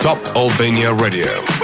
Top Albania Radio.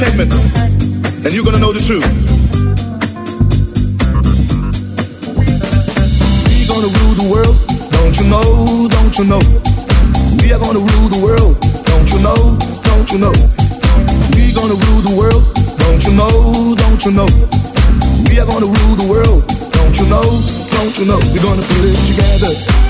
enchantment, and you're gonna know the truth. We gonna rule the world, don't you know, don't you know? We are gonna rule the world, don't you know, don't you know? We gonna rule the world, don't you know, don't you know? We are gonna rule the world, don't you know, don't you know? We're gonna put it together.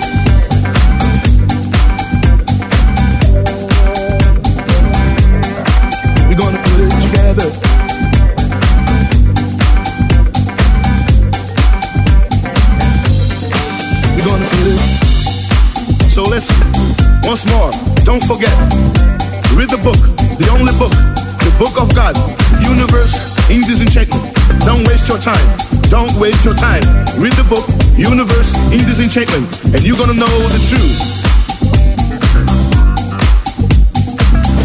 waste your time. Read the book, Universe in Disenchantment, and you're gonna know the truth.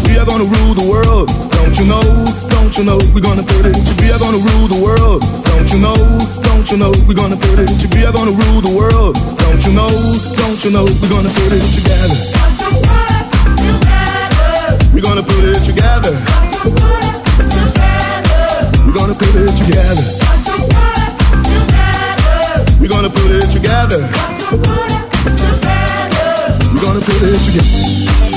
We are gonna rule the world, don't you know? Don't you know we're gonna put it? We are gonna rule the world, don't you know? Don't you know we're gonna put it? We are gonna rule the world, don't you know? Don't you know we're gonna put it together? We're gonna put it together. We're gonna put it together. We're gonna put it together. We're gonna put it together.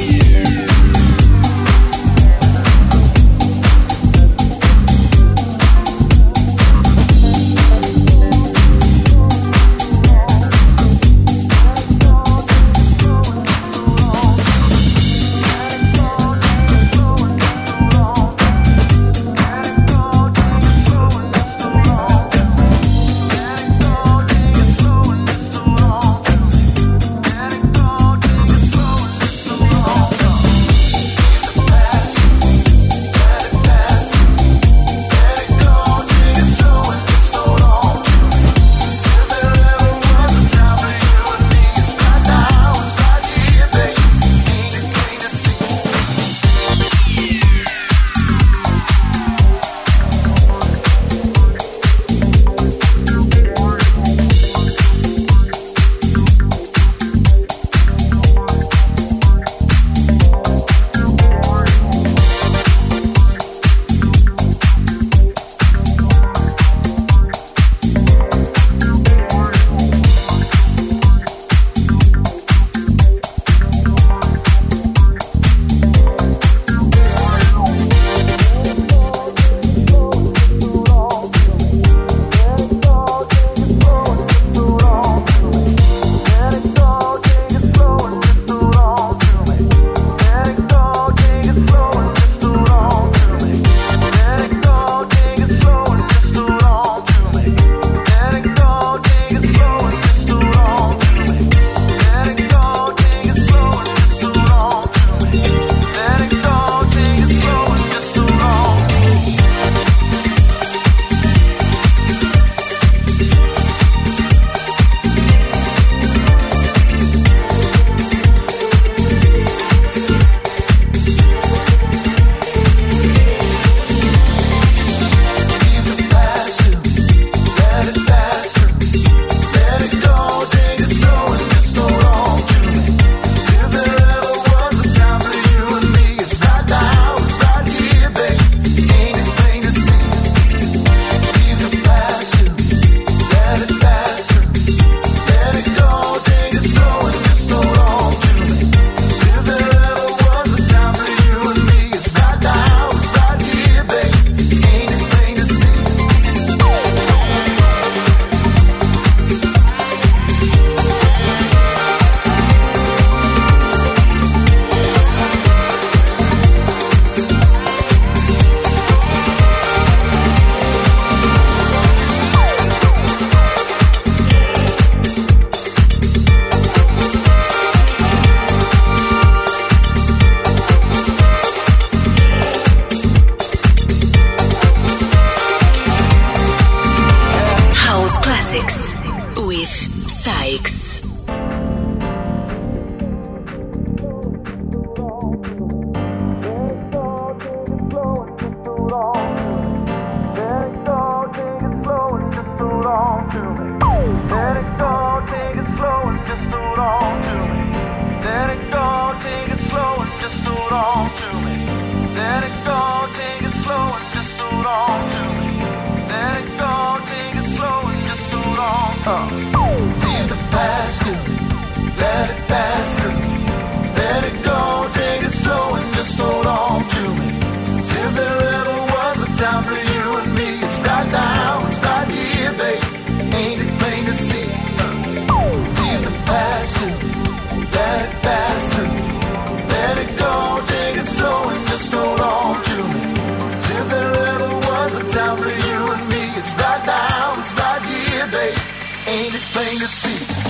anything to see.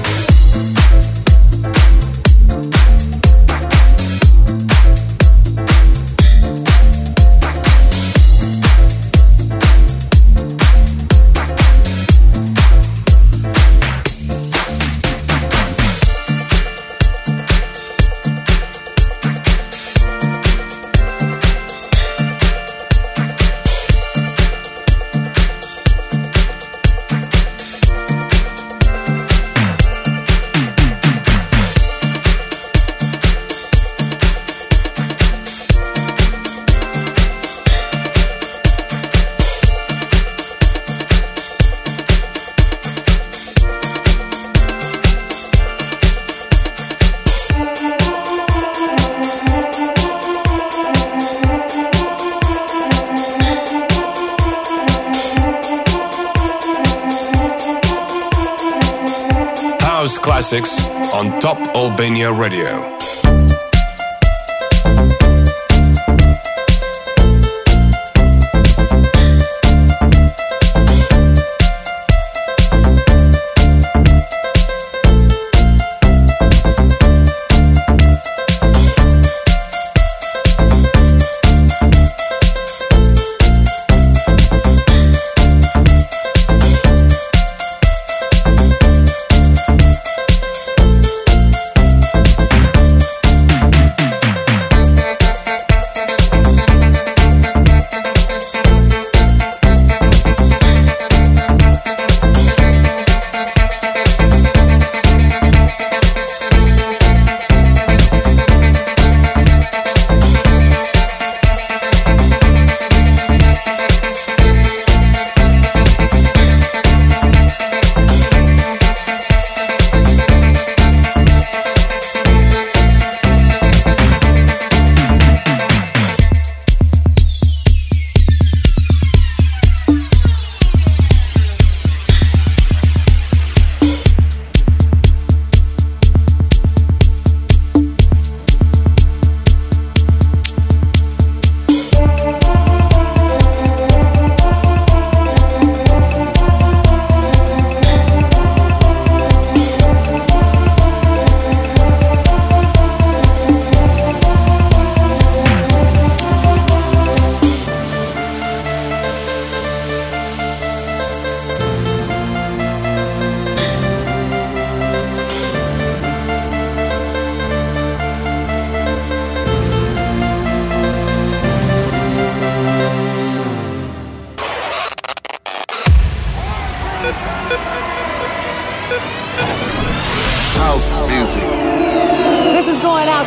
Albania Radio.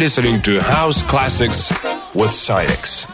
Listening to House Classics with SAIX.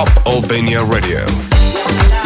Top Albania Radio.